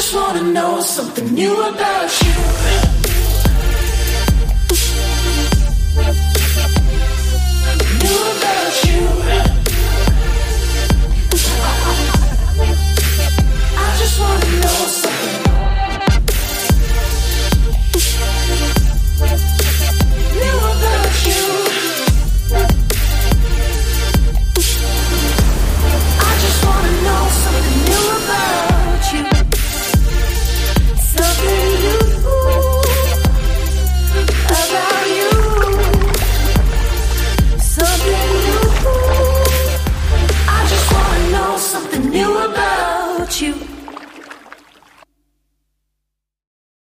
just wanna know something new about you.